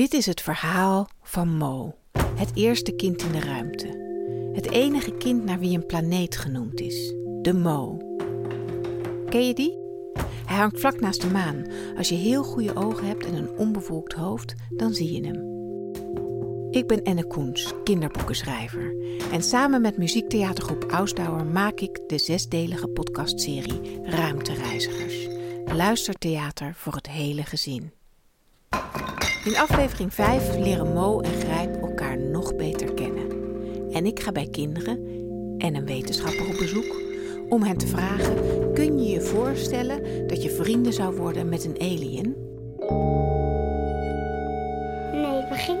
Dit is het verhaal van Mo, het eerste kind in de ruimte. Het enige kind naar wie een planeet genoemd is, de Mo. Ken je die? Hij hangt vlak naast de maan. Als je heel goede ogen hebt en een onbevolkt hoofd, dan zie je hem. Ik ben Enne Koens, kinderboekenschrijver. En samen met muziektheatergroep Ausdauer maak ik de zesdelige podcastserie Ruimtereizigers. Luistertheater voor het hele gezin. In aflevering 5 leren Mo en Grijp elkaar nog beter kennen. En ik ga bij kinderen en een wetenschapper op bezoek om hen te vragen: kun je je voorstellen dat je vrienden zou worden met een alien?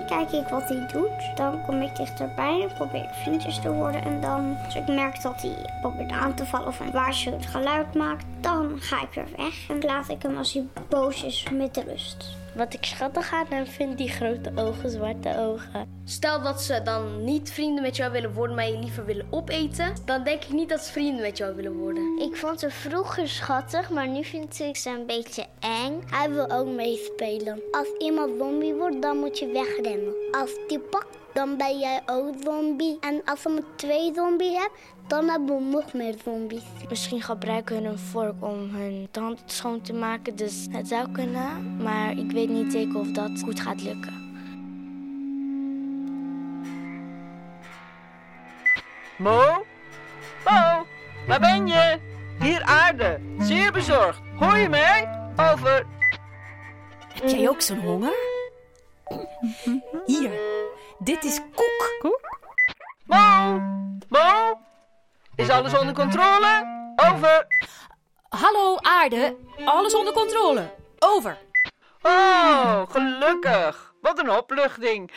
Kijk ik wat hij doet. Dan kom ik dichterbij en probeer ik vriendjes te worden. En dan, als ik merk dat hij probeert aan te vallen of een waarschuwend geluid maakt, dan ga ik weer weg. En laat ik hem als hij boos is met rust. Wat ik schattig aan hem vind, die grote ogen, zwarte ogen. Stel dat ze dan niet vrienden met jou willen worden, maar je liever willen opeten, dan denk ik niet dat ze vrienden met jou willen worden. Ik vond ze vroeger schattig, maar nu vind ik ze een beetje eng. Hij wil ook meespelen. Als iemand zombie wordt, dan moet je wegrennen. Als die pakt, dan ben jij ook zombie. En als we twee zombies hebben, dan hebben we nog meer zombies. Misschien gebruiken hun een vork om hun tanden schoon te maken, dus het zou kunnen. Maar ik weet niet zeker of dat goed gaat lukken. Mo? Mo, waar ben je? Hier aarde, zeer bezorgd. Hoor je mij? Over. Heb jij ook zo'n honger? Hier, dit is koek. Koek? Mo? Mo? Is alles onder controle? Over. Hallo aarde, alles onder controle. Over. Oh, gelukkig. Wat een opluchting.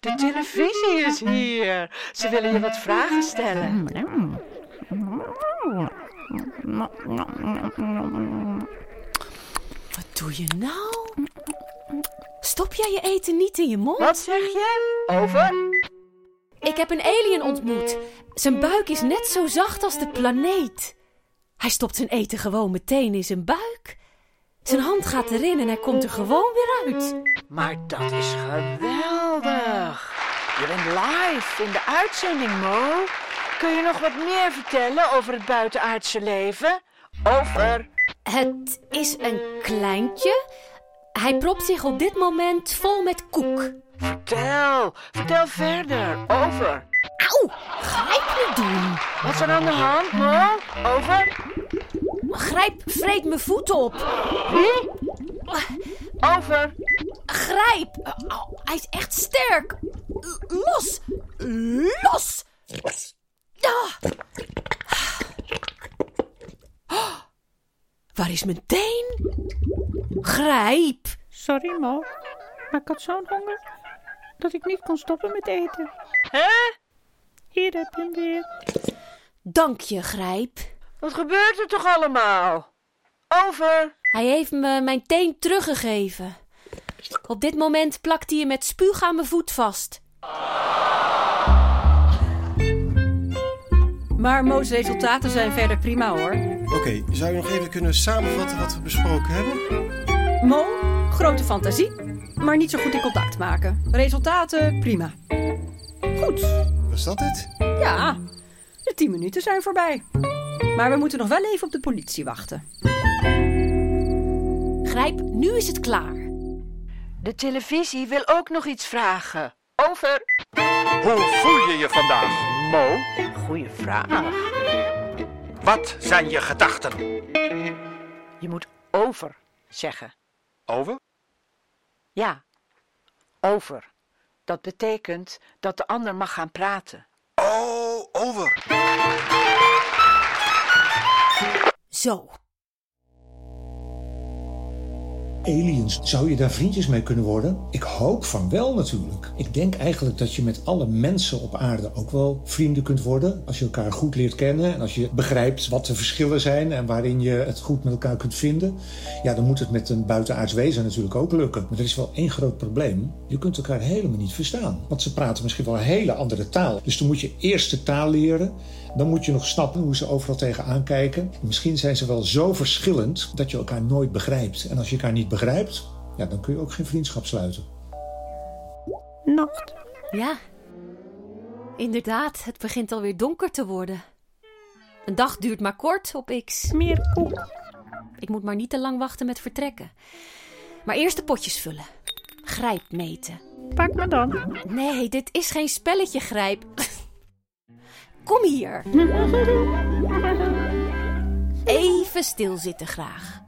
De televisie is hier. Ze willen je wat vragen stellen. Wat doe je nou? Stop jij je eten niet in je mond? Wat zeg je? Over. Ik heb een alien ontmoet. Zijn buik is net zo zacht als de planeet. Hij stopt zijn eten gewoon meteen in zijn buik. Zijn hand gaat erin en hij komt er gewoon weer uit. Maar dat is geweldig. Je bent live in de uitzending, Mo. Kun je nog wat meer vertellen over het buitenaardse leven? Over. Het is een kleintje. Hij propt zich op dit moment vol met koek. Vertel, vertel verder. Over. Auw, grijp me doen. Wat is er aan de hand, Mo? Over. Grijp, vreet mijn voet op. Wie? Over. Grijp. Oh, hij is echt sterk. Los. Los. Ah. Waar is mijn teen? Grijp. Sorry, Mo. Maar ik had zo'n honger dat ik niet kon stoppen met eten. Hè? Hier heb je hem weer. Dank je, Grijp. Wat gebeurt er toch allemaal? Over. Hij heeft me mijn teen teruggegeven. Op dit moment plakt hij je met spuug aan mijn voet vast. Maar Mo's resultaten zijn verder prima hoor. Oké, zou je nog even kunnen samenvatten wat we besproken hebben? Mo, grote fantasie, maar niet zo goed in contact maken. Resultaten prima. Goed. Was dat het? Ja, de tien minuten zijn voorbij. Maar we moeten nog wel even op de politie wachten. Grijp, nu is het klaar. De televisie wil ook nog iets vragen. Over. Hoe voel je je vandaag, Mo? Goeie vraag. Wat zijn je gedachten? Je moet over zeggen. Over? Ja, over. Dat betekent dat de ander mag gaan praten. Oh, over. Zo. Aliens, zou je daar vriendjes mee kunnen worden? Ik hoop van wel natuurlijk. Ik denk eigenlijk dat je met alle mensen op aarde ook wel vrienden kunt worden. Als je elkaar goed leert kennen en als je begrijpt wat de verschillen zijn en waarin je het goed met elkaar kunt vinden. Ja, dan moet het met een buitenaards wezen natuurlijk ook lukken. Maar er is wel één groot probleem. Je kunt elkaar helemaal niet verstaan. Want ze praten misschien wel een hele andere taal. Dus dan moet je eerst de taal leren. Dan moet je nog snappen hoe ze overal tegenaan kijken. Misschien zijn ze wel zo verschillend dat je elkaar nooit begrijpt. En als je elkaar niet begrijpt, ja, dan kun je ook geen vriendschap sluiten. Nacht. Ja, inderdaad, het begint alweer donker te worden. Een dag duurt maar kort op X. Meer koek. Ik moet maar niet te lang wachten met vertrekken. Maar eerst de potjes vullen. Grijp meten. Pak me dan. Nee, dit is geen spelletje, Grijp. Kom hier. Even stilzitten graag.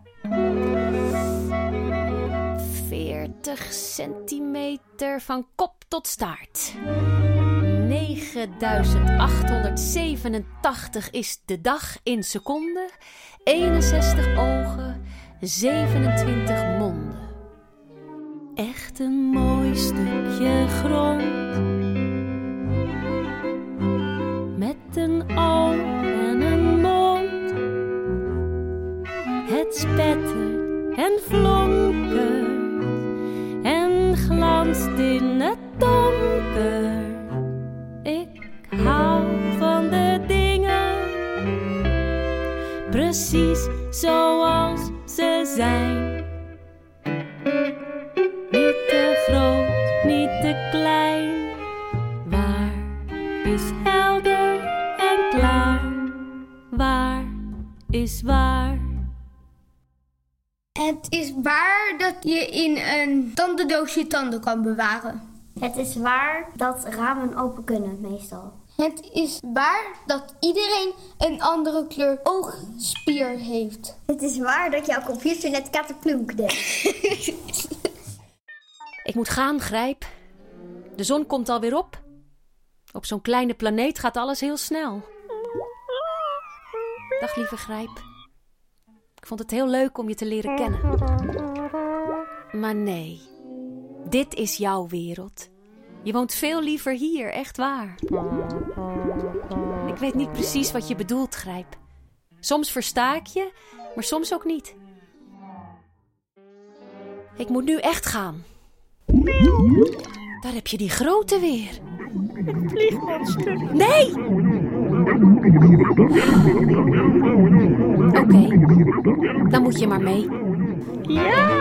40 centimeter van kop tot staart. 9887 is de dag in seconden. 61 ogen, 27 monden. Echt een mooi stukje grond. Met een oog en een mond. Het spettert en flonkert en in het donker. Ik hou van de dingen precies zoals ze zijn. Niet te groot, niet te klein. Waar is helder en klaar? Waar is waar? Het is waar dat je in een tandendoos je tanden kan bewaren. Het is waar dat ramen open kunnen, meestal. Het is waar dat iedereen een andere kleur oogspier heeft. Het is waar dat jouw computer net kattenploek deed. Ik moet gaan, Grijp. De zon komt alweer op. Op zo'n kleine planeet gaat alles heel snel. Dag, lieve Grijp. Ik vond het heel leuk om je te leren kennen. Maar nee, dit is jouw wereld. Je woont veel liever hier, echt waar. Ik weet niet precies wat je bedoelt, Grijp. Soms versta ik je, maar soms ook niet. Ik moet nu echt gaan. Daar heb je die grote weer. Het vliegmonster. Nee! Oké, dan moet je maar mee. Ja!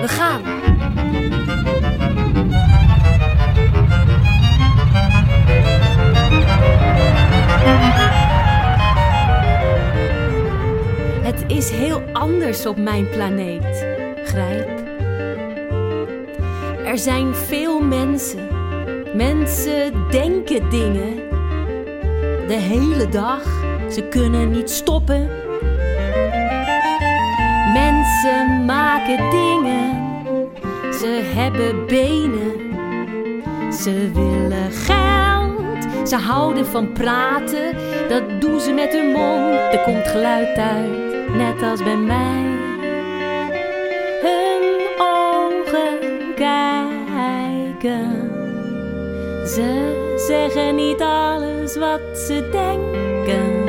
We gaan. Het is heel anders op mijn planeet, Grijp. Er zijn veel mensen. Mensen denken dingen. De hele dag. Ze kunnen niet stoppen. Mensen maken dingen. Ze hebben benen. Ze willen geld. Ze houden van praten. Dat doen ze met hun mond. Er komt geluid uit, net als bij mij. Ze zeggen niet alles wat ze denken.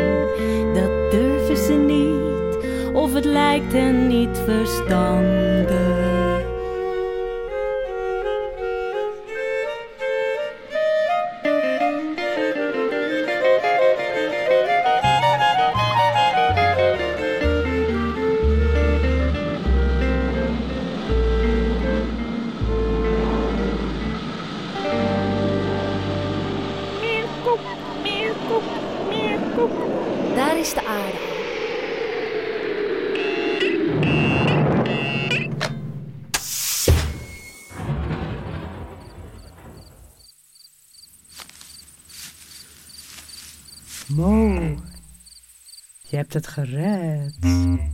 Dat durven ze niet, of het lijkt hen niet verstandig. Koek, meer koek, meer koek. Daar is de aarde. Mo, je hebt het gered.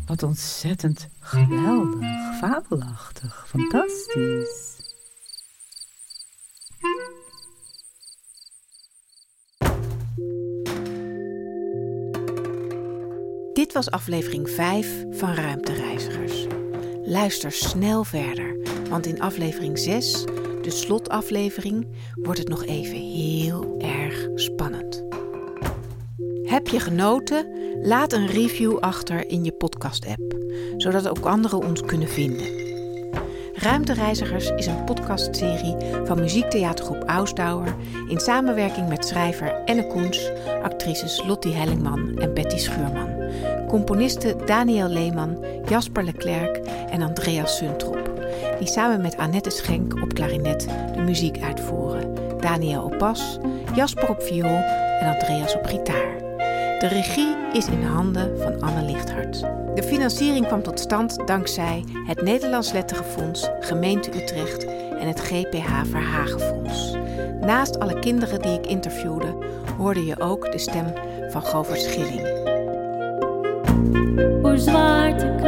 Wat ontzettend geweldig, fabelachtig, fantastisch. Dit was aflevering 5 van Ruimtereizigers. Luister snel verder, want in aflevering 6, de slotaflevering, wordt het nog even heel erg spannend. Heb je genoten? Laat een review achter in je podcast-app, zodat ook anderen ons kunnen vinden. Ruimtereizigers is een podcastserie van muziektheatergroep Ausdauer in samenwerking met schrijver Enne Koens, actrices Lottie Hellingman en Betty Schuurman, componisten Daniel Leeman, Jasper Leclerc en Andreas Suntrop die samen met Annette Schenk op klarinet de muziek uitvoeren. Daniel op bas, Jasper op viool en Andreas op gitaar. De regie is in handen van Anne Lichthart. De financiering kwam tot stand dankzij het Nederlands Letterenfonds, Gemeente Utrecht en het GPH Verhagenfonds. Naast alle kinderen die ik interviewde, hoorde je ook de stem van Govert Schilling. voor zwaarte